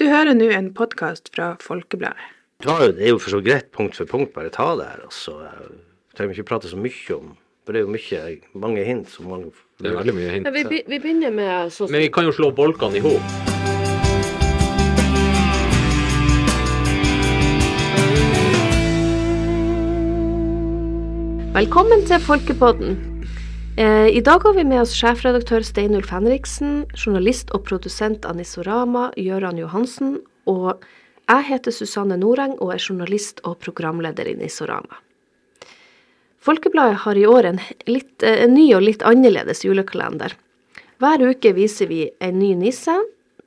Du hører nå en podkast fra Folkebladet. Det er jo for så greit punkt for punkt, bare ta det her. Altså, jeg trenger ikke prate så mye om For det er jo mye, mange hint som man Det er veldig mye hint. Ja, vi, vi begynner med så... Men vi kan jo slå bolkene i hop. Velkommen til Folkepodden. Eh, I dag har vi med oss sjefredaktør Steinulf Henriksen, journalist og produsent av Nissorama, Gøran Johansen, og jeg heter Susanne Noreng og er journalist og programleder i Nissorama. Folkebladet har i år en, litt, eh, en ny og litt annerledes julekalender. Hver uke viser vi en ny nisse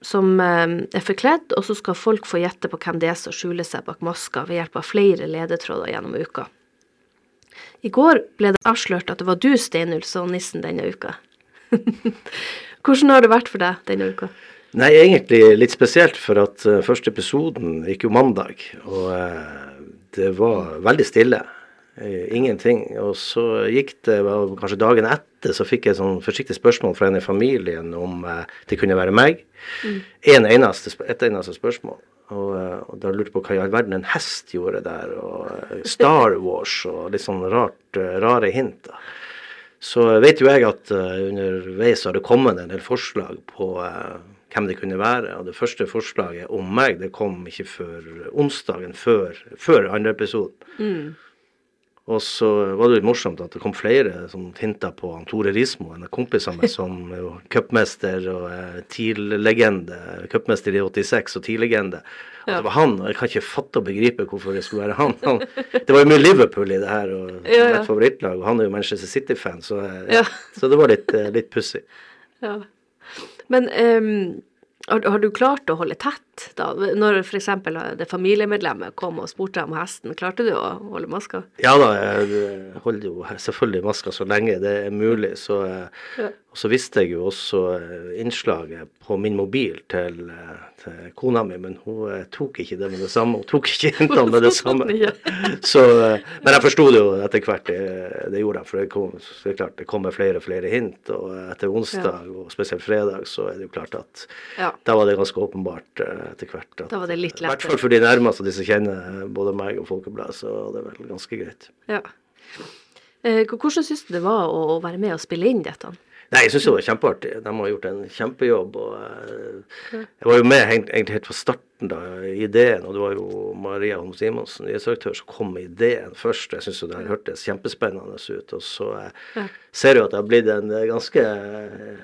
som eh, er forkledd, og så skal folk få gjette på hvem det er som skjuler seg bak maska ved hjelp av flere ledetråder gjennom uka. I går ble det avslørt at det var du, Steinulf, og nissen denne uka. Hvordan har det vært for deg denne uka? Nei, egentlig litt spesielt, for at uh, første episoden gikk jo mandag, og uh, det var veldig stille. Uh, ingenting. Og så gikk det kanskje dagen etter, så fikk jeg sånn forsiktig spørsmål fra en i familien om eh, det kunne være meg. En eneste, et eneste spørsmål. Og, eh, og da lurte jeg på hva i all verden en hest gjorde der, og eh, Star Wars og litt sånn rart, eh, rare hint. da. Så vet jo jeg at uh, underveis har det kommet en del forslag på uh, hvem det kunne være. Og det første forslaget om meg det kom ikke før onsdagen før, før andre episoden. Og så var det litt morsomt at det kom flere som hinta på han Tore Rismo, en av kompisene mine som er cupmester og eh, TIL-legende. Cupmester i 86 og TIL-legende. At det var han. og Jeg kan ikke fatte og begripe hvorfor det skulle være han. han det var jo mye Liverpool i det her, og Ja, ja. favorittlag. Og han er jo Manchester City-fan, så, eh, Ja. så det var litt, eh, litt pussig. Ja. Men um, har, har du klart å holde tett, da? Når f.eks. det familiemedlemmet kom og spurte om hesten, klarte du å holde maska? Ja da, jeg holder jo selvfølgelig maska så lenge det er mulig. Så, Ja. Og så visste jeg jo også eh, innslaget på min mobil til, eh, til kona mi, men hun eh, tok ikke det med det samme. Hun tok ikke hintene med det samme. Så, men jeg forsto det jo etter hvert, det, det gjorde jeg. For det, kom, det er klart, det kommer flere og flere hint. Og etter onsdag, og spesielt fredag, så er det jo klart at Ja. da var det ganske åpenbart etter hvert. At, Da var det litt I hvert lettere. fall for de nærmeste, de som kjenner både meg og Folkebladet, så var det vel ganske greit. Ja. Eh, hvordan syns du det var å, være med og spille inn dette? Nei, jeg syns det var kjempeartig. De har gjort en kjempejobb. og eh, Jeg var jo med egentlig helt fra starten da, ideen, og det var jo Maria Holm Simonsen, nyhetsredaktør, som kom med ideen først. Jeg syns jo det hørtes kjempespennende ut. Og så eh, ser jeg at det har blitt en eh, ganske eh,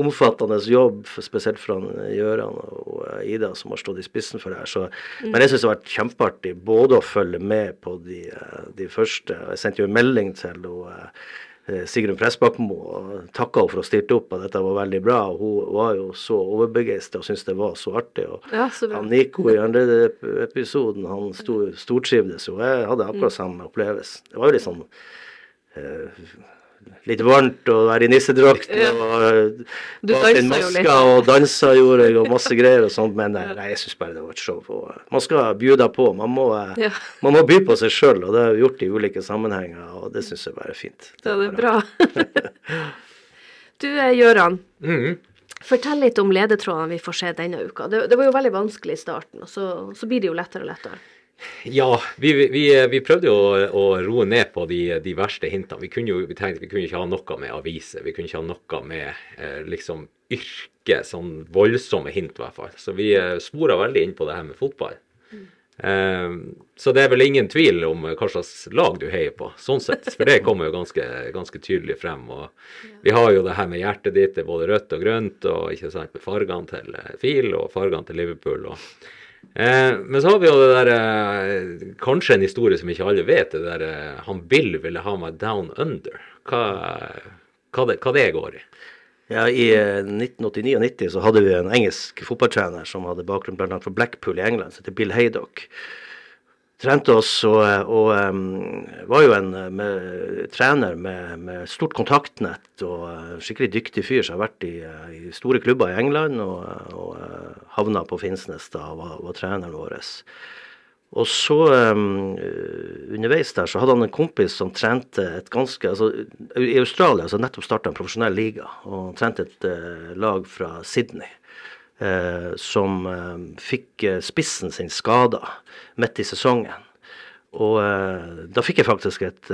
omfattende jobb, spesielt fra eh, Gøran og eh, Ida, som har stått i spissen for det her. Så, Men jeg syns det har vært kjempeartig både å følge med på de, eh, de første. og Jeg sendte jo en melding til eh, Sigrun Pressbakmo og takka henne for å ha stilt opp, og dette var veldig bra. og Hun var jo så overbegeistra og syntes det var så artig. og Ja, så han Nico i andre episoden, han sto, stortrivdes jo. Jeg hadde akkurat samme opplevelse. Det var jo litt sånn eh, Litt varmt å være i nissedrakt og eh, bak og dansa gjorde jeg, og masse greier og sånt. Men eh, nei, jeg syns bare det var et show. Og, eh, man skal bjuda på. Man må, eh, Ja. man må by på seg sjøl, og det har vi gjort i ulike sammenhenger, og det syns jeg bare er fint. Ja, det er bra. Du, Gøran. Mm -hmm. Fortell litt om ledetrådene vi får se denne uka. Det, det var jo veldig vanskelig i starten, og så, så blir det jo lettere og lettere. Ja, vi, vi, vi prøvde jo å, å roe ned på de, de verste hintene. Vi kunne jo vi tenkte vi kunne ikke ha noe med aviser. Vi kunne ikke ha noe med eh, liksom yrke, sånn voldsomme hint i hvert fall. Så vi eh, spora veldig inn på det her med fotball. Eh, så det er vel ingen tvil om hva slags lag du heier på, sånn sett. For det kommer jo ganske, ganske tydelig frem. Og vi har jo det her med hjertet ditt, det er både rødt og grønt, og ikke sant, med fargene til eh, FIL og fargene til Liverpool. og Eh, men så har vi jo det der eh, Kanskje en historie som ikke alle vet. Det der eh, han Bill ville ha meg down under. Hva, hva, det, hva det går i. Ja, I eh, 1989 og 90 så hadde vi en engelsk fotballtrener som hadde bakgrunn bl.a. fra Blackpool i England, som heter Bill Haydock. Trente oss og, og um, var jo en med, trener med, med stort kontaktnett og eh, skikkelig dyktig fyr som har vært i, eh, i store klubber i England og, og eh, havna på Finnsnes da og var, var treneren vår. Og så um, underveis der så hadde han en kompis som trente et ganske altså I Australia så nettopp starta en profesjonell liga, og trente et uh, lag fra Sydney. Eh, som eh, fikk eh, spissen sin skada midt i sesongen. Og da fikk jeg faktisk et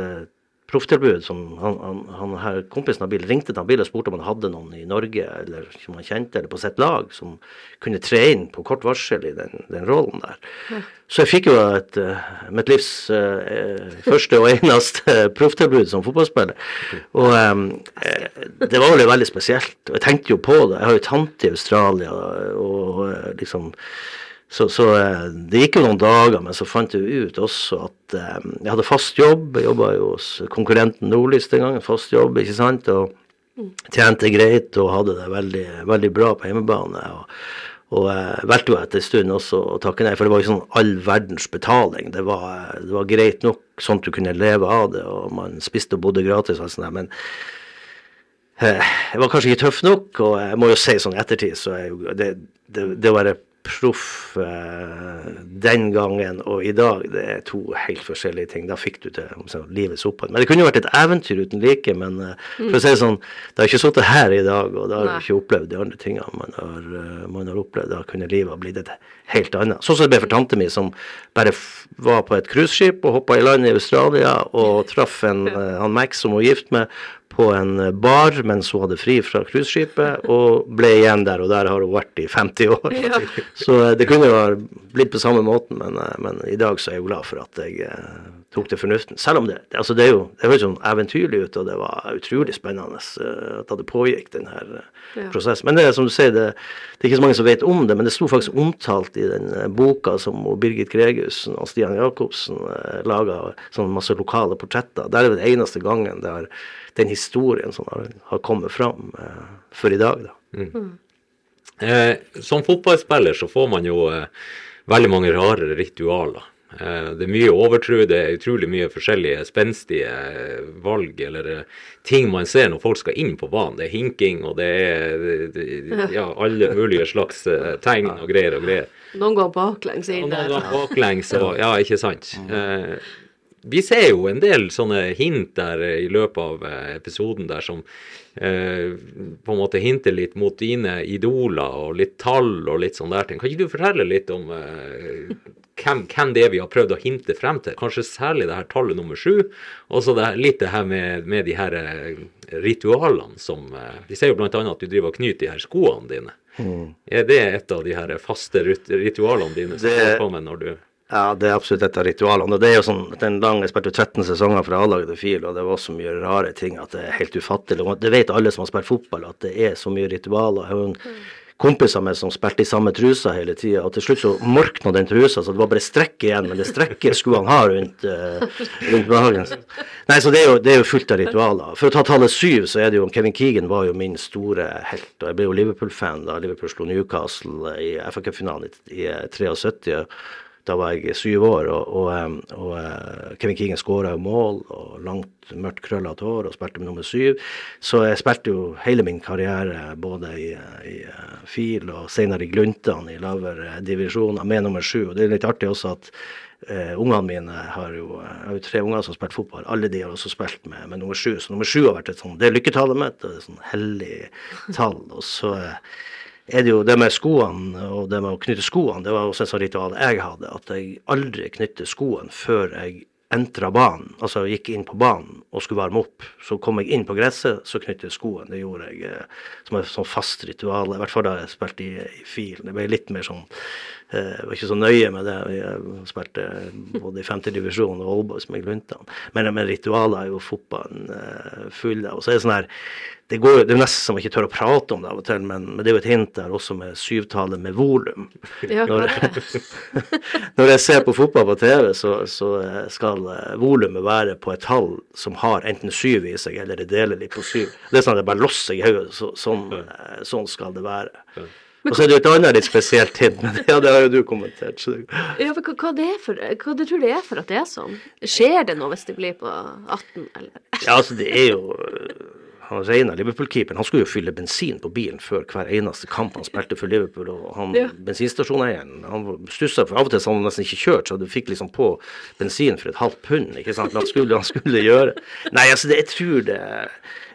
profftilbud. som han, han, han her Kompisen av Bill ringte til Bill og spurte om han hadde noen i Norge eller som han kjente, eller på sitt lag, som kunne tre inn på kort varsel i den, den rollen der. Så jeg fikk jo et, eh, mitt livs eh, første og eneste profftilbud som fotballspiller. Og eh, det var vel veldig spesielt. Og jeg tenkte jo på det. Jeg har jo tante i Australia og eh, liksom så, så eh, det gikk jo noen dager, men så fant jeg ut også at eh, jeg hadde fast jobb. Jeg jobba jo hos konkurrenten Nordlys den gangen, fast jobb, ikke sant. Og tjente greit og hadde det veldig, veldig bra på hjemmebane. Og, og eh, valgte jo etter en stund også å takke nei, for det var jo sånn all verdens betaling. Det var, det var greit nok sånn at du kunne leve av det, og man spiste og bodde gratis og sånn, men eh, jeg var kanskje ikke tøff nok, og jeg må jo si sånn i ettertid, så er det, det, det å være proff eh, den gangen og i dag, det er to helt forskjellige ting. Da fikk du til så, livets opphold. Men det kunne jo vært et eventyr uten like. Men eh, for å si det sånn, det har ikke sittet her i dag, og da har du ikke opplevd de andre tingene man har, eh, man har opplevd. Da kunne livet ha blitt et helt annet. Sånn som det ble for tante mi, som bare var på et cruiseskip og hoppa i land i Australia og traff en, han Max som hun var gift med, på en bar mens hun hadde fri fra cruiseskipet, og ble igjen der, og der har hun vært i 50 år. Ja. Så eh, det kunne jo ha blitt på samme måten, men, eh, men i dag så er jeg glad for at jeg eh, tok til fornuften. Selv om det, det- altså det er jo det høres sånn eventyrlig ut, og det var utrolig spennende eh, at det pågikk den her eh, Ja. prosessen. Men det er som du sier, det, det er ikke så mange som vet om det, men det sto faktisk omtalt i den eh, boka som Birgit Gregussen og Stian Jacobsen laga, sånn masse lokale portretter. Der er det den eneste gangen det har, den historien som har, har kommet fram eh, for i dag, da. Eh, som fotballspiller så får man jo eh, veldig mange rare ritualer. Eh, det er mye overtro, det er utrolig mye forskjellige spenstige eh, valg eller eh, ting man ser når folk skal inn på banen. Det er hinking, og det er ja, alle mulige slags tegn og greier og greier. Noen går baklengs inn noen går baklengs og Ja, ikke sant. Vi ser jo en del sånne hint der eh, i løpet av eh, episoden der som eh, på en måte hinter litt mot dine idoler og litt tall og litt sånn der ting. Kan ikke du fortelle litt om eh, hvem, hvem det er vi har prøvd å hinte frem til? Kanskje særlig det her tallet nummer sju, og så litt det her med, med de her eh, ritualene som eh, Vi ser jo annet at du driver og knyter de her skoene dine. Er det et av de her faste ritualene dine som kommer på med når du Ja, det er absolutt et av ritualene. Og det er jo sånn, den lang, Jeg spilte jo 13 sesonger fra A-laget til FIL, og det var så mye rare ting at det er helt ufattelig. Og det vet alle som har spilt fotball, at det er så mye ritualer. Jeg har en kompis av meg som spilte i samme trusa hele tida, og til slutt så morkna den trusa, så det var bare strekk igjen. Men det strekket skulle han ha rundt, uh, rundt magen. Nei, så det er, jo, det er jo fullt av ritualer. For å ta tallet syv, så er det jo Kevin Keegan var jo min store helt. Og jeg ble jo Liverpool-fan da Liverpool slo Newcastle i FA Cup-finalen i, i 73. Da var jeg syv år, og, og, og eh, Kevin Keegan skåra mål og langt, mørkt krøllete hår og spilte med nummer syv. Så jeg spilte jo hele min karriere både i, i eh, FIL og senere i Gluntan i lavere divisjoner med nummer sju. Og det er litt artig også at Uh, ungene mine har jo, jeg har jo tre unger som har spilt fotball. Alle de har også spilt med, med nummer sju. Så nummer sju har vært et sånn, det er lykketallet mitt, det er et sånn hellig tall. Og så eh, er det jo det med skoene og det med å knytte skoene, det var også et sånt ritual jeg hadde. At jeg aldri knytter skoene før jeg entra banen, altså gikk inn på banen og skulle varme opp. Så kom jeg inn på gresset, så knyttet jeg skoene. Det gjorde jeg eh, som et sånn fast ritual. I hvert fall da jeg spilte i, i FIL. Det ble litt mer sånn Jeg var ikke så nøye med det. Jeg spilte både i femtedivisjon og Oldboys med Gluntan. Men, men ritualer er jo fotballen eh, full av. Og så er det sånn her det, går, det er nesten som jeg ikke tør å prate om det av og til, men, men det er jo et hint der også med syvtallet med volum. Ja, Når, når jeg ser på fotball på TV, så, så eh, skal eh, volumet være på et tall som har enten syv i seg, eller det deler litt på syv. Det er sånn at det bare losser i hodet. Så, sånn, eh, sånn skal det være. Og så er det jo et annet litt spesielt hint, men det, ja, det har jo du kommentert. Det- Ja, men hva, hva, det er for, hva du tror det er for at det er sånn? Skjer det noe hvis det blir på 18, eller? Ja, altså det er jo han Reina, Liverpool-keeperen, han skulle jo fylle bensin på bilen før hver eneste kamp han spilte for Liverpool. Og han Ja. bensinstasjoneieren han stussa for av og til så han nesten ikke kjørt, så du fikk liksom på bensin for et halvt pund. ikke sant, han skulle, han skulle gjøre. Nei, altså, det, jeg tror det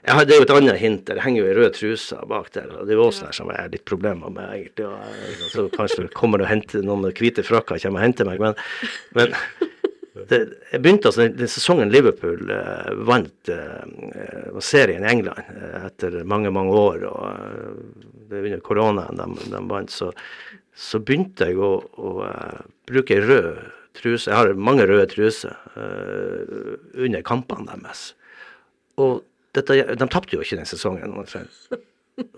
har, Det er jo et annet hint. Det henger jo ei rød truse bak der. og Det er jo også der som jeg har litt problemer med, egentlig. Og, så kanskje kommer det og henter noen hvite frakker kommer og henter meg, men, men det, jeg begynte altså den, sesongen Liverpool eh, vant eh, var serien i England eh, etter mange, mange år. og eh, Det er under koronaen de, de vant. Så, så begynte jeg å, å eh, bruke rød truse. Jeg har mange røde truser eh, under kampene deres. Og dette, de tapte jo ikke den sesongen.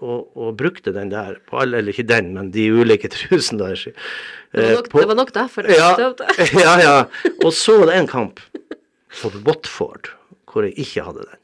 Og, og brukte den der på alle, eller ikke den, men de ulike trusene der. Det var eh, nok, på- det var nok derfor. ja, jeg ja, ja. Og så var det en kamp på Watford hvor jeg ikke hadde den.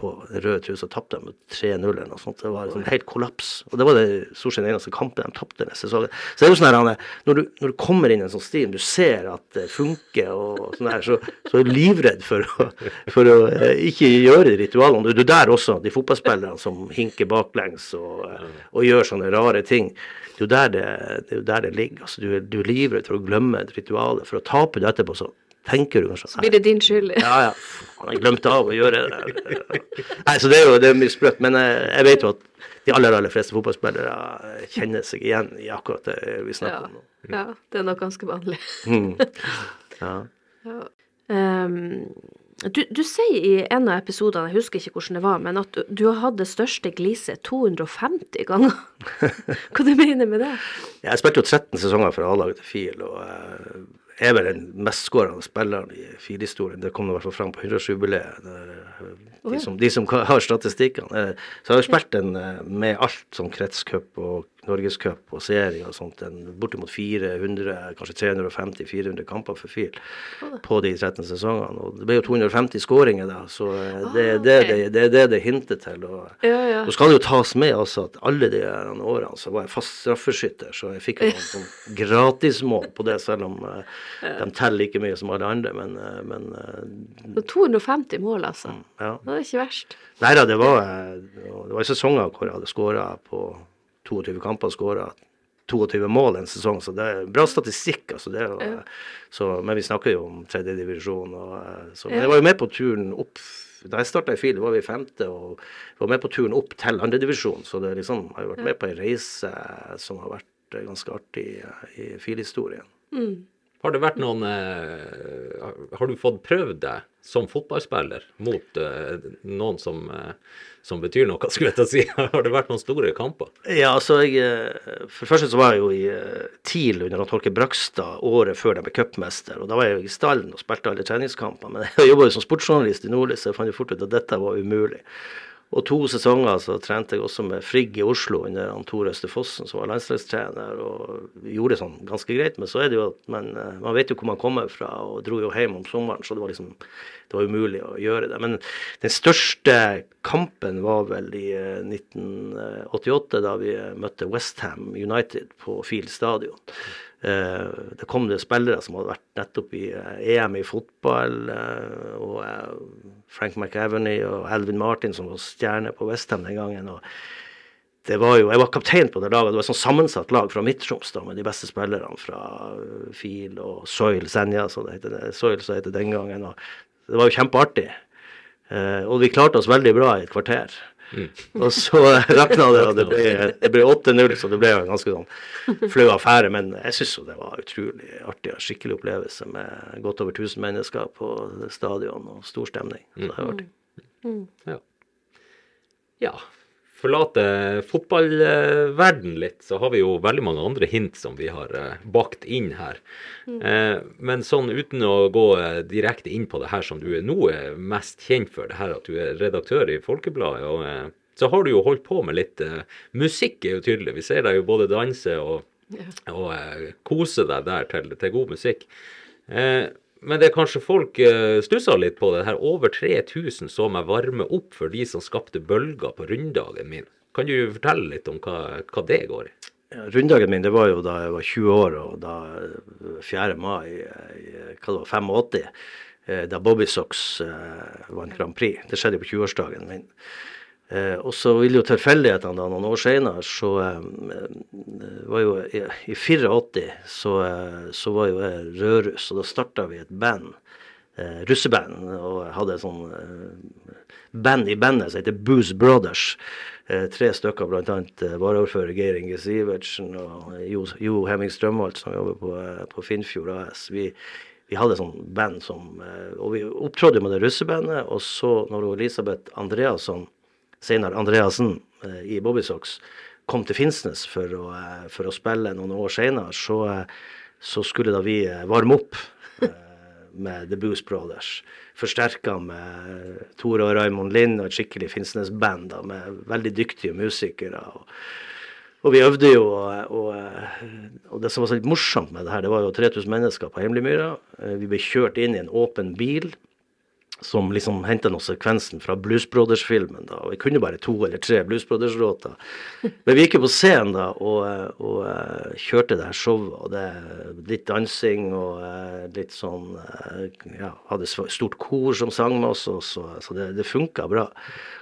På rød røde og tapte dem med 3-0 eller noe sånt. Det var liksom helt kollaps. Og det var det stort sett den eneste kampen de tapte denne sesongen. Så det er jo sånn her, når du, når du kommer inn i en sånn stil, du ser at det funker og sånn her, så, så er du livredd for å, for å eh, ikke gjøre ritualene. Du er der også, de fotballspillerne som hinker baklengs og, eh, og gjør sånne rare ting. Det er jo der det, det, er der det ligger. Altså, du, du er livredd for å glemme et ritual. For å tape det etterpå, så tenker du kanskje Blir det din skyld? ja, ja. Han har glemt av å gjøre det. Nei, så det er jo det er mye sprøtt. Men jeg, jeg vet jo at de aller aller fleste fotballspillere kjenner seg igjen i akkurat det vi Ja. snakker om nå. ja, det er nok ganske vanlig. Mm. Ja. Ja. Um, du, du sier i en av episodene, jeg husker ikke hvordan det var, men at du, du har hatt det største gliset 250 ganger. Hva du mener med det? Jeg spilte jo 13 sesonger for A-laget til FIL, og eh, er vel den mestskårende spilleren i FIL-historien. Det kom i hvert fall fram på 100-årsjubileet. der, eh, Å, De, som- de som har statistikkene. Eh, Så jeg har jo spilt den eh, med alt, som kretscup og norgescup og serie og sånt. En bortimot 400, kanskje 350-400 kamper for FIL på de 13 sesongene. Og det ble jo 250 skåringer da, så eh, det, Ah, er det, ok. det, det er det det hinter til. og Ja, ja. så skal det jo tas med altså, at alle de årene så var jeg fast straffeskytter, så jeg fikk jo noen sånn gratismål på det, selv om uh, de teller like mye som alle andre. Men, uh, men uh, 250 mål, altså. ja. Det er ikke verst. Nei da, det var, det var sesonger hvor jeg hadde skåra på 22 kamper, og skåra 22 mål en sesong, så det er bra statistikk. altså det er Ja. så, Men vi snakker jo om tredje divisjon. Og, eh, men Ja. jeg var jo med på turen opp Da jeg starta i FIL, var vi femte, og var med på turen opp til andredivisjon. Så det liksom, har jo vært med på ei reise som har vært eh, ganske artig eh, i FIL-historien. Mm. Har det vært noen eh, har- du fått prøvd deg som fotballspiller mot eh, noen som, eh, som betyr noe, skulle jeg til å si? Har det vært noen store kamper? Ja, altså jeg, For det første så var jeg jo i TIL under Torke Brakstad året før de ble cupmester. og Da var jeg jo i stallen og spilte alle treningskampene. Men jeg jobba jo som sportsjournalist i Nordlys, så jeg fant jo fort ut at dette var umulig. Og to sesonger så trente jeg også med Frigg i Oslo under Tor Øste Fossen, som var landslagstrener. Og gjorde det sånn ganske greit. Men så er det jo at man, eh, man vet jo hvor man kommer fra, og dro jo hjem om sommeren, så det var liksom det var umulig å gjøre det. Men den største kampen var vel i eh, 1988, da vi eh, møtte Westham United på Field stadion. Eh, det kom det spillere som hadde vært nettopp i eh, EM i fotball, eh, og eh, Frank McAveny og Alvin Martin som var stjerne på Westham den gangen. og det var jo, Jeg var kaptein på det laget. Det var et sånn sammensatt lag fra Midt-Troms med de beste spillerne fra Fil og Soil Senja, som det heter, Soil som det heter den gangen. og Det var jo kjempeartig. Eh, og vi klarte oss veldig bra i et kvarter. Og så rakna det, og det ble, ble 8-0, så det ble jo en ganske sånn flau affære. Men jeg syns jo det var utrolig artig og skikkelig opplevelse med godt over 1000 mennesker på stadion og stor stemning. Så det var artig. Ja. ja. Forlate fotballverden litt, så har vi jo veldig mange andre hint som vi har eh, bakt inn her. Mm. men sånn uten å gå eh, direkte inn på det her som du er nå er mest kjent for, det her at du er redaktør i Folkebladet, og eh, så har du jo holdt på med litt eh, Musikk er jo tydelig. Vi ser deg jo både danse og, og eh, kose deg der til, til god musikk. Eh, men det er kanskje folk eh, stusser litt på det her. Over 3000 så meg varme opp for de som skapte bølger på runddagen min. Kan du fortelle litt om hva, hva det går i? Ja, Runddagen min det var jo da jeg var 20 år, og da eh, 4. mai i hva det var, 85, eh, da Bobby Socks eh, vant Grand Prix. Det skjedde jo på 20-årsdagen min. Eh, og så vil jo tilfeldighetene da, noen år senere, så eh, var jo i, i 84 så, eh, så var jo jeg rødruss, og da starta vi et band. Eh, russeband. Og hadde et sånn eh, band i bandet som heter Booze Brothers. Eh, tre stykker, bl.a. Eh, varaordfører Geir Inge Sivertsen og Jo, jo Hemming Strømholt, som jobber på, eh, på Finnfjord AS. Vi, vi hadde et sånt band som eh, Og vi opptrådte med det russebandet. Og så, når Elisabeth Andreasson senere Andreassen eh, i Bobbysocks kom til Finnsnes for å, eh, for å spille noen år senere, så, eh, så skulle da vi varme opp med The Boost Brothers. Forsterka med Tore og Raymond Lind og et skikkelig Finnsnes-band med veldig dyktige musikere. og og vi øvde jo, og, og, det som var så litt morsomt med det her, det var jo 3000 mennesker på Heimlimyra. Eh, Vi ble kjørt inn i en åpen bil som liksom henta noe sekvensen fra Blues Brothers-filmen. da, og Vi kunne bare to eller tre Blues Brothers-låter. Men vi gikk jo på scenen da og, og, eh, kjørte det her showet. og det Litt dansing og eh, litt sånn eh, Ja, hadde stort kor som sang med oss, og så, så det, det funka bra.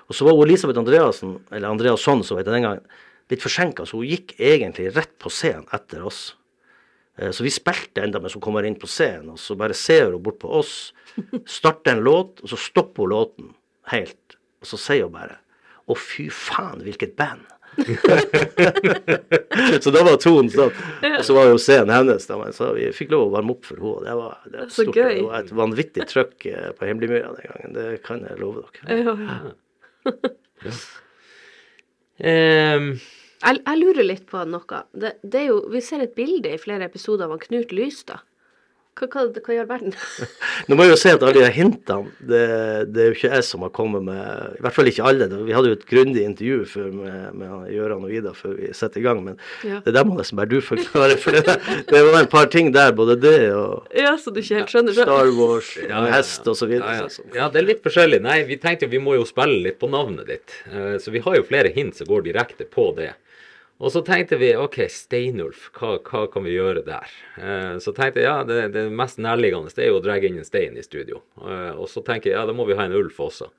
Og så var Elisabeth Andreassen, eller Andreasson, som het det den gangen, litt forsinka, så hun gikk egentlig rett på scenen etter oss. Eh, Så vi spilte enda mens hun kommer inn på scenen, og så bare ser hun bort på oss, starter en låt, og så stopper hun låten helt. Og så sier hun bare Å, fy faen, hvilket band! så da var tonen sånn. Og så var jo scenen hennes. Da, men så vi fikk lov å varme opp for henne. Det var, det var stort. Det var et vanvittig trøkk eh, på Hemmeligmyra den gangen. Det kan jeg love dere. Ja, ja. Ehm, Jeg, jeg lurer litt på noe. Det, det er jo, vi ser et bilde i flere episoder av Knut Lystad. Hva, hva, hva gjør verden? Nå må jeg jo si at alle de hintene, det, det er jo ikke jeg som har kommet med I hvert fall ikke alle. Vi hadde jo et grundig intervju før med, med Gøran og Ida før vi setter i gang, men Ja. det der må nesten bare du forklare. For det, det var en par ting der, både det og Ja, så du ikke helt skjønner det? Star Wars, Ja, ja, ja. hest videre. Ja, ja. ja, det er litt forskjellig. Nei, vi tenkte jo vi må jo spille litt på navnet ditt. Eh, Så vi har jo flere hint som går direkte på det. Og så tenkte vi OK, Steinulf, hva, hva kan vi gjøre der? Eh, Så tenkte jeg ja, det, det mest nærliggende det er jo å dra inn en stein i studio. Eh, Og så tenker jeg ja, da må vi ha en ulv også.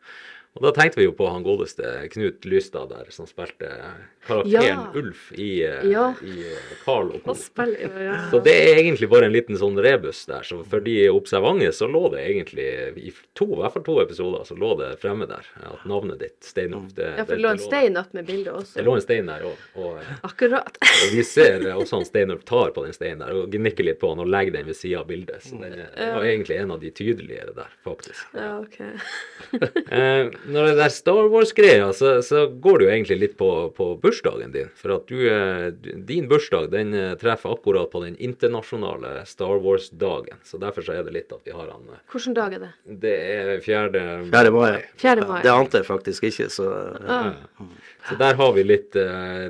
Og da tenkte vi jo på han godeste Knut Lystad der, som spilte karakteren Ja. Ulf i, eh, Ja. i eh, Carl og Co. Ja. Så det er egentlig bare en liten sånn rebus der. Så for de observante så lå det egentlig i to, i hvert fall to episoder så lå det fremme der at navnet ditt, Steinulf det, Ja, for det lå en stein opp med bildet også. Det lå en stein der òg. Og, Akkurat. og vi ser også han Steinulf tar på den steinen der og gnikker litt på han og legger den ved sida av bildet. Så det, det var egentlig en av de tydeligere der, faktisk. Ja, ok. Når det der Star Wars-greia, så, så går det jo egentlig litt på, på bursdagen din. For at du, eh, din bursdag den eh, treffer akkurat på den internasjonale Star Wars-dagen. Så derfor så er det litt at vi har han eh, Hvilken dag er det? Det er fjerde Fjerde mai. 4. mai. Det ante jeg faktisk ikke, så ja. Så der har vi litt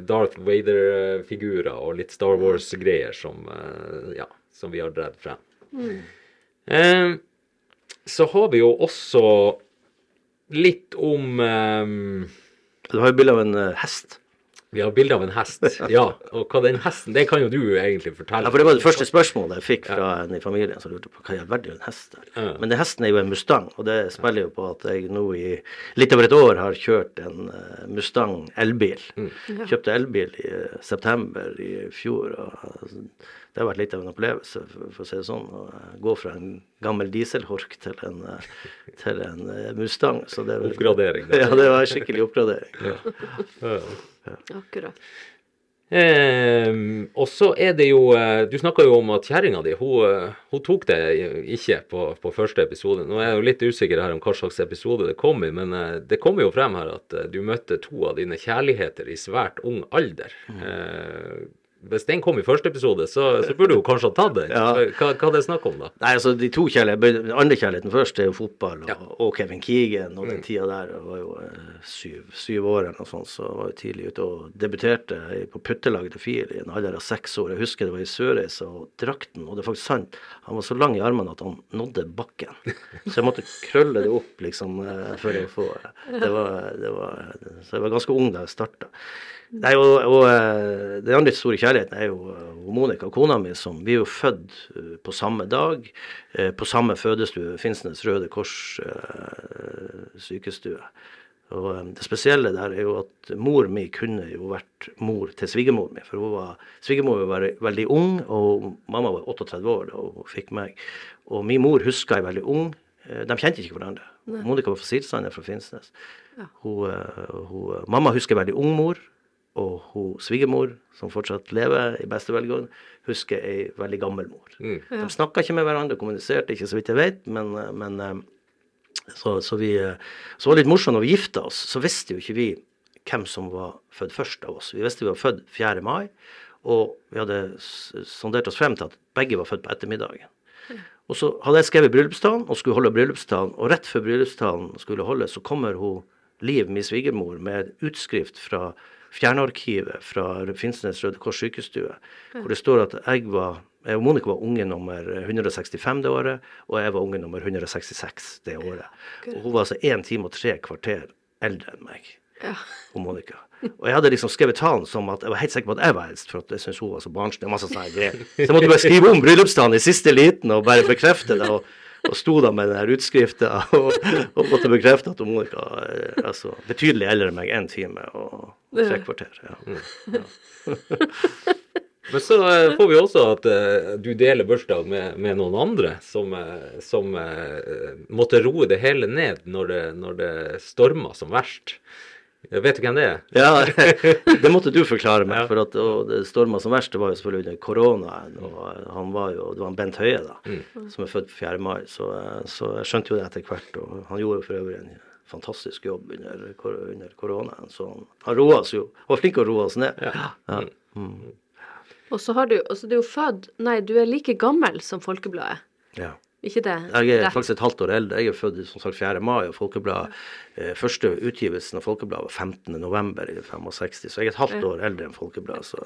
Darth Vader-figurer og litt Star Wars-greier som, ja, som vi har dratt frem. Eh, så har vi jo også litt om um, Du har jo bilde av en eh, hest. Vi har bilde av en hest. Ja, og hva den hesten Det kan jo du egentlig fortelle. Ja, for Det var det første spørsmålet jeg fikk fra en i familien som lurte på hva i all verden er en hest der. Ja. Men den hesten er jo en Mustang, og det spiller jo på at jeg nå i litt over et år har kjørt en eh, Mustang elbil. Mm. Kjøpte elbil i eh, september i fjor. og altså, Det har vært litt av en opplevelse, for, for å si det sånn. Å eh, gå fra en gammel dieselhork til en, eh, til en eh, Mustang. Så det var, Oppgradering, da. Ja, det var en skikkelig oppgradering. Ja. Akkurat. Ehm, og så er det jo eh, Du snakka jo om at kjerringa di hun, eh, hun tok det ikke på, på første episode. Nå er jeg jo litt usikker her om hva slags episode det kom i, men eh, det kommer jo frem her at eh, du møtte to av dine kjærligheter i svært ung alder. Eh, hvis den kom i første episode, så, så burde hun kanskje ha tatt den. Ja. Hva, hva er det snakk om, da? Nei, altså de to kjærlighetene, andre kjærligheten først er jo fotball, og, Ja. Mm. og Kevin Keegan. Og den tida der var jo eh, syv, syv år eller noe sånt, så var jeg tidlig ute og debuterte på puttelaget til FIL i en alder av seks år. Jeg husker det var i Sørreisa, og drakten, og det er faktisk sant, han var så lang i armene at han nådde bakken. Så jeg måtte krølle det opp, liksom, før for å få det var, det var, Så jeg var ganske ung da jeg starta. Nei, og, og eh, Den andre store kjærligheten er jo eh, Monica, kona mi, som Vi er jo født eh, på samme dag, på samme fødestue, Finnsnes Røde Kors sykestue. Og det spesielle der er jo at mor mi kunne jo vært mor til svigermor mi. For hun var, svigermor var veldig ung, og mamma var 38 år da hun fikk meg. Og min mor huska jeg veldig ung. De kjente ikke hverandre. Monica var fra Silsand, fra Finnsnes. Hun, eh, hun, mamma husker veldig ung mor, og hun svigermor, som fortsatt lever i beste velgående, husker ei veldig gammel mor. Mm. De snakka ikke med hverandre, kommuniserte ikke så vidt jeg vet, men, eh, men eh, så, så, vi, eh, så var det litt morsomt når vi gifta oss, så visste jo ikke vi hvem som var født først av oss. Vi visste vi var født 4. mai, og vi hadde sondert oss frem til at begge var født på ettermiddagen. Og så hadde jeg skrevet bryllupstalen og skulle holde bryllupstalen, og rett før bryllupstalen skulle holdes, så kommer hun, Liv, min svigermor, med utskrift fra Fjernarkivet fra Finnsnes Røde Kors sykestue, hvor det står at jeg var jeg og Monica var unge nummer 165 det året, og jeg var unge nummer 166 det året. Og hun var altså én time og tre kvarter eldre enn meg, og Monica. Og jeg hadde liksom skrevet talen som at jeg var helt sikker på at jeg var eldst, for at jeg syntes hun var så barnslig. og masse sånne greier. Så jeg måtte bare skrive om bryllupsdagen i siste liten og bare bekrefte det. og og sto da med den her utskrifta og, og måtte bekrefte at Monica er altså, betydelig eldre enn meg én time og tre kvarter. Ja. Men så eh, får vi også at uh, du deler bursdag med, med noen andre som, eh, som uh, måtte roe det hele ned når det, når det storma som verst. Eh, Vet du hvem det er? Ja, det måtte du forklare meg, Ja. for at det storma som verst, det var jo selvfølgelig under koronaen. Og han var jo, det var en Bent Høie, da, som er født 4. mai, så, så jeg skjønte jo det etter hvert. Og han gjorde jo for øvrig en fantastisk jobb under, under koronaen, så han, han roa oss jo. Han var flink til å roe oss ned. Ja. Og så har du Altså, du er jo født Nei, du er like gammel som Folkebladet. Ja. Ikke det? Jeg er Rett. faktisk et halvt år eldre. Jeg er født som sagt 4. mai, og Folkebladet, eh, første utgivelsen av Folkebladet var 15. november i 65, så jeg er et halvt år eldre enn Folkebladet. Så,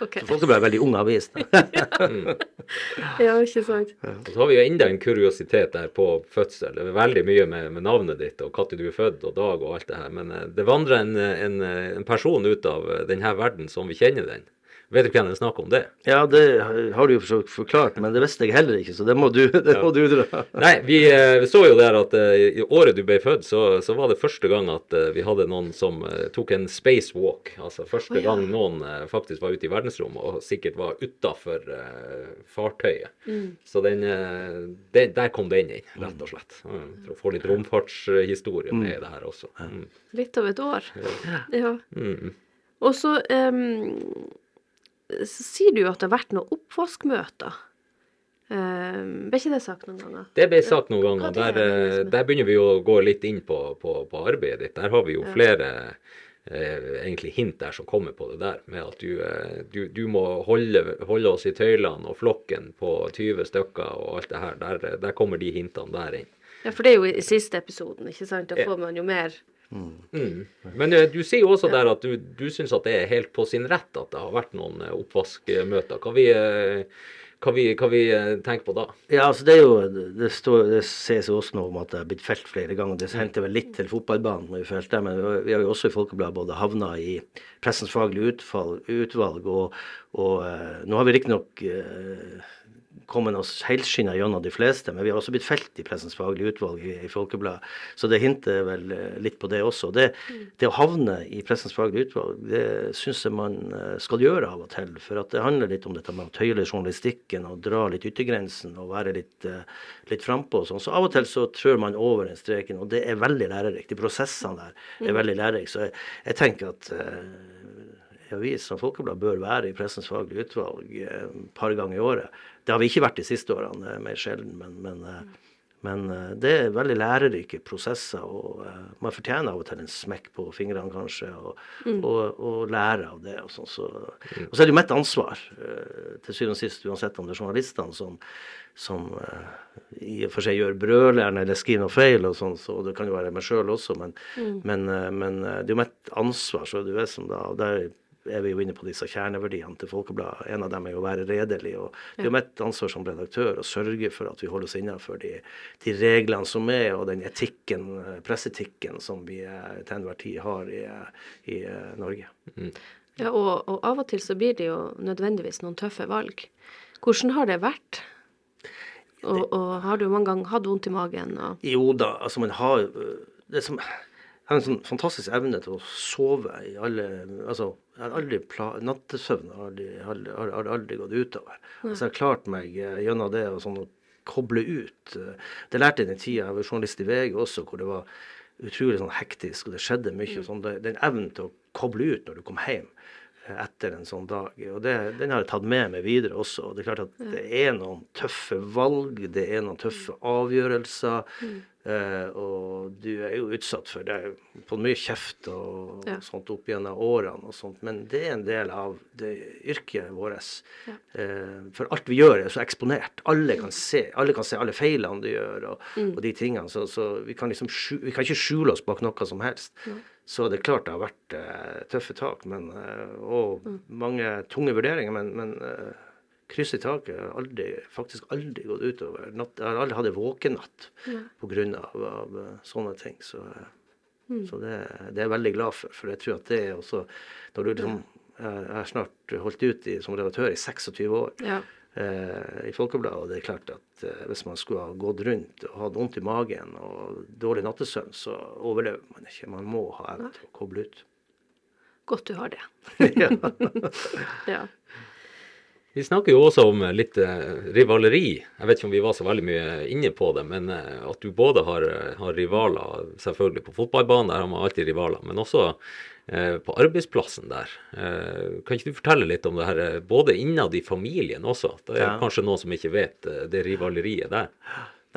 okay. så Folkebladet er veldig ung avis. Ja, ikke sant. Og så har vi jo enda en kuriositet der på fødsel. Det er veldig mye med, med navnet ditt og når du er født og dag og alt det her. Men eh, det vandrer en, en, en person ut av eh, denne verden som vi kjenner den. Vet du hvem det er snakk om det? Ja, det har du jo for forklart, men det visste jeg heller ikke, så det må du, det må du dra. Nei, vi, eh, vi så jo der at eh, i året du ble født, så, så var det første gang at eh, vi hadde noen som tok en spacewalk. Altså første oh, ja. gang noen faktisk var ute i verdensrommet og sikkert var utafor fartøyet. Så den, den, der kom den inn, rett og slett. Mm, For å få litt romfartshistorie med i det her også. Mm. Litt av et år. Ja. Mm. Og så em, så sier du jo at det har vært noen oppvaskmøter. Um, ble ikke det sagt noen ganger? Det ble sagt noen ganger. Er Der, eh, der begynner vi å gå litt inn på, på, på arbeidet ditt. Der har vi jo flere eh, egentlig hint der som kommer på det der. Med at du, eh, du, du må holde, holde oss i tøylene og flokken på 20 stykker og alt det her. Der, der kommer de hintene der inn. Ja, for det er jo i siste episoden, ikke sant? Da får man jo mer Mm. Men eh, du sier jo også der at du, du syns at det er helt på sin rett at det har vært noen eh, oppvaskmøter. Hva vi, eh, hva vi, hva vi eh, tenker på da? Ja, altså det er jo, det, står, det ses jo også noe om at det har blitt felt flere ganger. Det hendte vel litt til fotballbanen, når vi felte, men vi har jo også i Folkebladet både havna i pressens faglige utvalg, og, og eh, nå har vi riktignok uh, kommet oss helskinna gjennom de fleste, men vi har også blitt felt i pressens faglige utvalg i, i Folkebladet. Så det hinter vel eh, litt på det også. Det, det å havne i pressens faglige utvalg, det syns jeg man eh, skal gjøre av og til. For at det handler litt om dette med å tøyle journalistikken og dra litt yttergrensen og være litt, eh, litt frampå og sånn. Så av og til så trør man over den streken, og det er veldig lærerikt. De prosessene der er veldig lærerike. Så jeg, jeg tenker at eh, en avis som Folkeblad bør være i pressens faglige utvalg eh, et par ganger i året. Det har vi ikke vært de siste årene, det er mer sjelden, men, men, eh, men eh, det er veldig lærerike prosesser. og eh, Man fortjener av og til en smekk på fingrene, kanskje, og, og, og lære av det. Og, sånn, så, og så er det jo mitt ansvar, eh, til syvende og sist, uansett om det er journalistene som, som eh, i og for seg gjør brøleren eller skriver noe feil, og sånn, så det kan jo være meg sjøl også, men, men, eh, men eh, det er jo mitt ansvar. så du er som da, og der er vi jo inne på disse kjerneverdiene til Folkebladet. En av dem er jo å være redelig. og Det er jo mitt ansvar som redaktør å sørge for at vi holder oss innenfor de, de reglene som er, og den etikken, eh, presseetikken som vi eh, til enhver tid har i, i eh, Norge. Ja, og, og av og til så blir det jo nødvendigvis noen tøffe valg. Hvordan har det vært? Og, og har du mange ganger hatt vondt i magen? Og, Jo da, altså man har det som, jeg har en sånn fantastisk evne til å sove i alle Altså, jeg har aldri nattesøvn har aldri, aldri, aldri, aldri gått utover. Altså, jeg har klart meg eh, gjennom det og sånn å koble ut. eh, Det lærte jeg den tida jeg var journalist i VG også, hvor det var utrolig sånn hektisk, og det skjedde mye. og sånn, det- Den evnen til å koble ut når du kom hjem etter en sånn dag. og det, Den har jeg tatt med meg videre også. og Det er klart at det er noen tøffe valg, det er noen tøffe avgjørelser. eh, og du er jo utsatt for det på mye kjeft og Ja. sånt opp gjennom årene og sånt, men det er en del av det yrket vårt. Eh, for alt vi gjør, er så eksponert. Alle kan se alle kan se alle feilene du gjør, og, og de tingene. Så, så vi, kan liksom vi kan ikke skjule oss bak noe som helst. Så det er klart det har vært uh, tøffe tak, men, uh, og mange tunge vurderinger. Men, men uh, kryss i taket har aldri, faktisk aldri gått utover. Natt, jeg har aldri hatt en våkenatt pga. Av, av sånne ting. Så, mm. så det, det er jeg veldig glad for. For jeg tror at det er også Når du liksom jeg har snart holdt ut i, som redaktør i 26 år Ja. Eh, i Folkebladet, og det er klart at eh, hvis man skulle ha gått rundt og hatt vondt i magen og dårlig nattesøvn, så overlever man ikke. Man må ha evne til å koble ut. Godt du har det. ja. Ja. Vi snakker jo også om litt eh, rivaleri. Jeg vet ikke om vi var så veldig mye inne på det, men eh, at du både har, eh, har rivaler, selvfølgelig på fotballbanen, der har man alltid rivaler, men også eh, på arbeidsplassen der. Eh, kan ikke du fortelle litt om det her, eh, både innad i familien også? Det er Ja. kanskje noen som ikke vet eh, det rivaleriet der.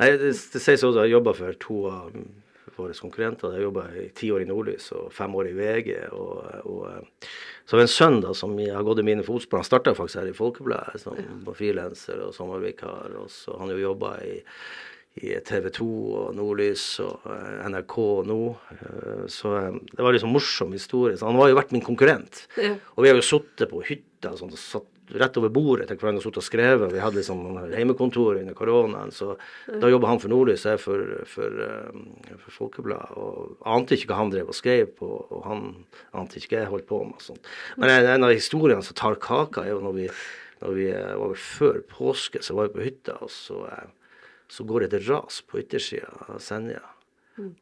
Nei, det, det sies også at jeg jobba for to av våre konkurrenter. Jeg jobba i ti år i Nordlys og fem år i VG. Og, og, eh, så en sønn da, som jeg har gått i mine fotspor. Han starta faktisk her i Folkebladet som ja. frilanser og sommervikar. Og så han jo jobba i, i TV 2 og Nordlys og eh, NRK nå. Eh, Så det var liksom morsom historie. Så han har jo vært min konkurrent. Ja. Og vi har jo sittet på hytta og sånt, og satt rett over bordet til hverandre og sittet og skrevet. Vi hadde liksom hjemmekontor under koronaen, så da jobba han for Nordlys, jeg for, for, eh, for Folkebladet. Og ante ikke hva han drev og skrev på, og han ante ikke hva jeg holdt på med. og sånt. Men en, av historiene som tar kaka, er jo når vi, når vi eh, var før påske, så var vi på hytta, og så, eh, så går det et ras på yttersida av Senja.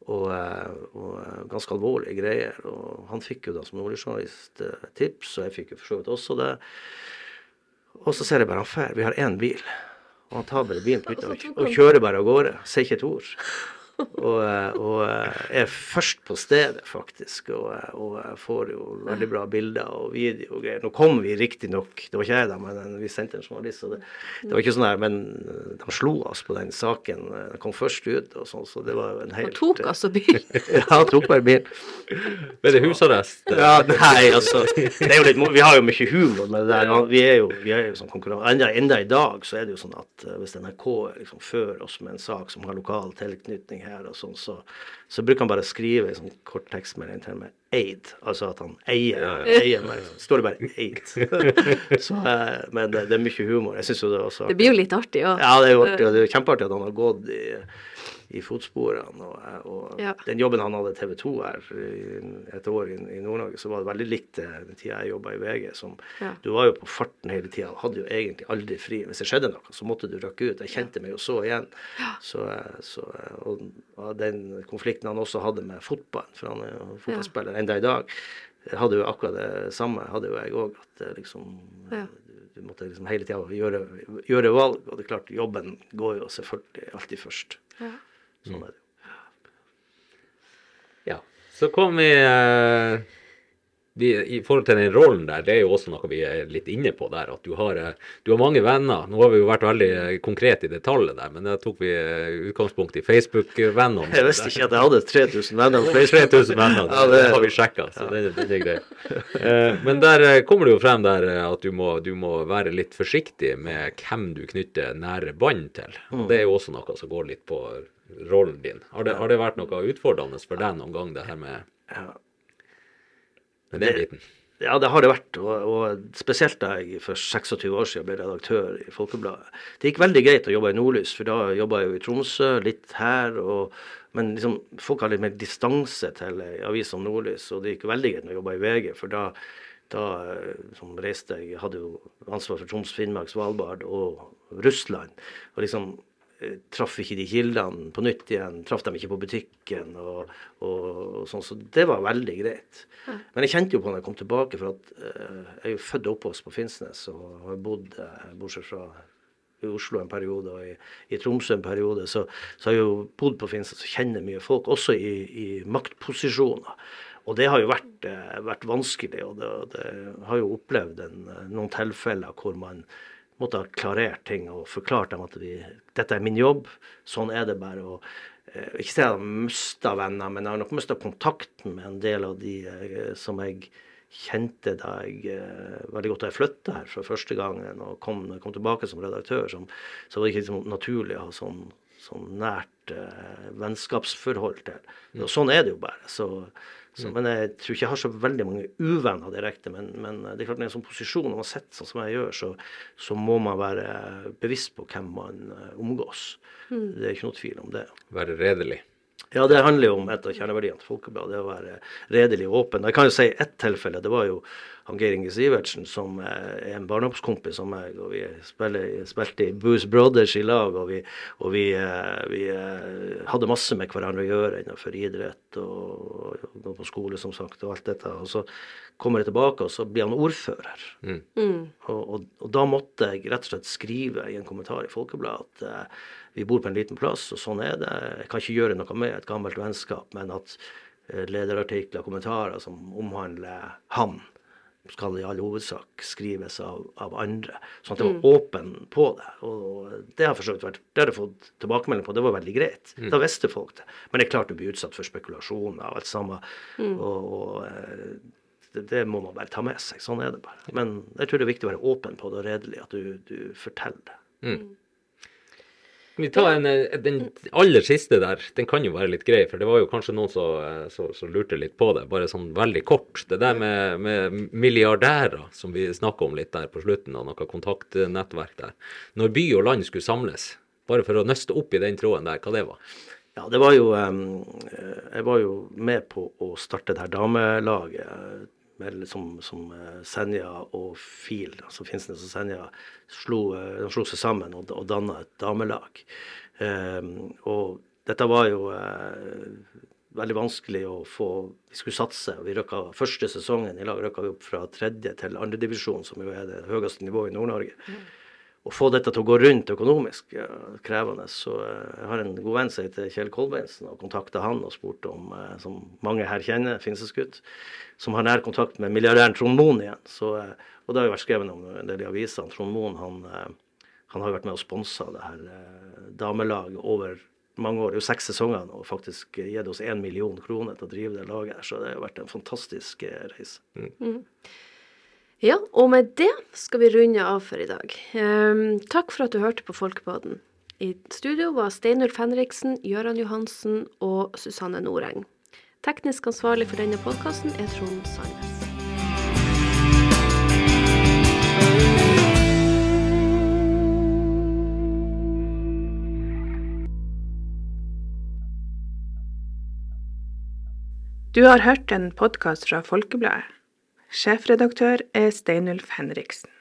Og, eh, og eh, ganske alvorlige greier. Og han fikk jo da som nordlysjournalist tips, og jeg fikk jo for så vidt også det. Og så ser jeg bare han drar. Vi har én bil. Og han tar bare bilen hytta og, og kjører bare av gårde. Sier ikke et ord. Og, eh, og eh, er først på stedet, faktisk. Og, eh, og får jo veldig bra bilder og video og greier. Nå kom vi riktignok, det var ikke jeg da, men vi sendte en journalist. Så det, det var ikke sånn her, men de slo oss på den saken. de Den kom først ut og sånn, så det var jo en helt Og tok altså bil. Ja, tok bare bilen. Ble det husarrest? Ja, nei, altså det er jo litt, Vi har jo mye humor med det der. Vi er jo, vi er jo sånn konkurranse. Enda, enda i dag så er det jo sånn at hvis NRK liksom fører oss med en sak som har lokal tilknytning her, og sånn, så, så bruker han bare å skrive en sånn kort tekstmelding til meg. Eid. Altså at han eier, eier meg. Så står det bare 'eid'. så, eh, men det, det er mye humor. Jeg syns jo det er også Det blir jo litt artig òg. ja, det er jo artig, og det er kjempeartig at han har gått i, i fotsporene. Og, og Ja. den jobben han hadde TV 2 her et år i, i Nord-Norge, så var det veldig likt den tida jeg jobba i VG. Som, Ja. Du var jo på farten hele tida hadde jo egentlig aldri fri. Hvis det skjedde noe, så måtte du rakke ut. Jeg kjente meg jo så igjen. Så, så, og, og den konflikten han også hadde med fotball, for han er jo fotballspiller enda i dag, hadde jo akkurat det samme hadde jo jeg òg. At liksom Ja. du måtte liksom hele tida gjøre, gjøre valg. Og det er klart, jobben går jo selvfølgelig alltid først. Ja. Sånn er det. Ja. Så kom vi, eh, vi I forhold til den rollen der, det er jo også noe vi er litt inne på der. At du har, eh, du har mange venner. Nå har vi jo vært veldig eh, konkrete i detaljet der, men der tok vi eh, utgangspunkt i Facebook-vennene. Jeg visste ikke at jeg hadde 3000 venner på Facebook. 3000 venner, Ja, det, det- har vi sjekka, så det, det er greit. Men der kommer det jo frem der at du må, du må være litt forsiktig med hvem du knytter nære bånd til. Og Det er jo også noe som går litt på rollen din. Har det, har det vært noe utfordrende for deg noen gang, det her med, med den biten? Ja, det har det vært. Og, og spesielt da jeg for 26 år siden ble redaktør i Folkebladet. Det gikk veldig greit å jobbe i Nordlys, for da jobba jeg jo i Tromsø, litt her. Og, men liksom, folk har litt mer distanse til ei avis som Nordlys, og det gikk veldig greit når jeg jobba i VG, for da da eh, som reiste jeg hadde jo ansvar for Troms, Finnmark, Svalbard og Russland. Og liksom traff ikke de kildene på nytt igjen. Traff dem ikke på butikken og, og, og sånn. Så det var veldig greit. Men jeg kjente jo på når jeg kom tilbake, for at uh, jeg er jo født og oppvokst på Finnsnes og har bodd, bortsett fra i Oslo en periode og i, i Tromsø en periode, så, så har jeg jo bodd på Finnsnes og kjenner mye folk, også i, i maktposisjoner. Og det har jo vært, eh, vært vanskelig, og det, det har jo opplevd en, noen tilfeller hvor man måtte ha klarert ting og forklart dem at vi, dette er min jobb, sånn er det bare. og eh, Ikke si at jeg har mista venner, men jeg har nok mista kontakten med en del av de eh, som jeg kjente da jeg eh, veldig godt da jeg flytta her for første gangen og kom, kom tilbake som redaktør. Som, så var det ikke liksom naturlig å ha sånn, sånn nært eh, vennskapsforhold til. Og sånn er det jo bare. Så, så, Men jeg tror ikke jeg har så veldig mange uvenner direkte. Men, men det er klart når en sånn posisjon, og man sitter sånn som jeg gjør, så, så må man være bevisst på hvem man omgås. omgås. Det er ikke noe tvil om det. Være redelig. Ja, det handler jo om et av kjerneverdiene til Folkebladet, det å være redelig og åpen. Jeg kan jo si ett tilfelle. Det var jo han Geir Inge Sivertsen som er en barndomskompis av meg. og Vi spiller, spilte i Booze Brothers i lag, og vi, og vi, eh, vi eh, hadde masse med hverandre å gjøre innenfor idrett og, og gå på skole, som sagt, og alt dette. Og så kommer jeg tilbake, og så blir han ordfører. Og, og, og da måtte jeg rett og slett skrive i en kommentar i Folkebladet at uh, vi bor på en liten plass, og sånn er det. Jeg kan ikke gjøre noe med et gammelt vennskap, men at lederartikler og kommentarer som omhandler han, skal i all hovedsak skrives av, av andre. Sånn at jeg var åpen på det. Og det har for så vidt vært, det har jeg fått tilbakemelding på, det var veldig greit. Da visste folk det. Men det er klart du blir utsatt for spekulasjoner og alt sammen. Og, og eh, det, det må man bare ta med seg. Sånn er det bare. Men jeg tror det er viktig å være åpen på det og redelig, at du, du forteller det. Vi tar en, eh, den aller siste der? Den kan jo være litt grei, for det var jo kanskje noen som, eh, lurte litt på det. Bare sånn veldig kort. Det der med, med milliardærer, som vi snakka om litt der på slutten, og noe kontaktnettverk der. Når by og land skulle samles, bare for å nøste opp i den tråden der, hva det var? Ja, det var jo eh, Jeg var jo med på å starte det her damelaget med, som, som eh, Senja og FIL, altså Finnsnes og Senja, slo, eh, slo seg sammen og, og danna et damelag. Um, og dette var jo uh, veldig vanskelig å få Vi skulle satse. vi røkka Første sesongen i lag røkka vi opp fra tredje til andredivisjon, som jo er det høyeste nivået i Nord-Norge. Å få dette til å gå rundt økonomisk ja, krevende. Så eh, jeg har en god venn som heter Kjell Kolbeinsen, og kontakta han og spurte om, eh, som mange her kjenner, Finnsesgutt, som har nær kontakt med milliardæren Trond Moen igjen. Så, eh, og det har jo vært skrevet om en del i avisene. Trond Moen han, han har jo vært med og sponsa det her damelaget over mange år. Det er jo seks sesonger nå, og faktisk gitt oss én million kroner til å drive det laget. Så det har jo vært en fantastisk reise. reise. Ja, og med det skal vi runde av for i dag. Um, takk for at du hørte på Folkepodden. I studio var Steinulf Henriksen, Gøran Johansen og Susanne Noreng. Teknisk ansvarlig for denne podkasten er Trond Sandnes. Du har hørt en podkast fra Folkebladet. Sjefredaktør er Steinulf Henriksen.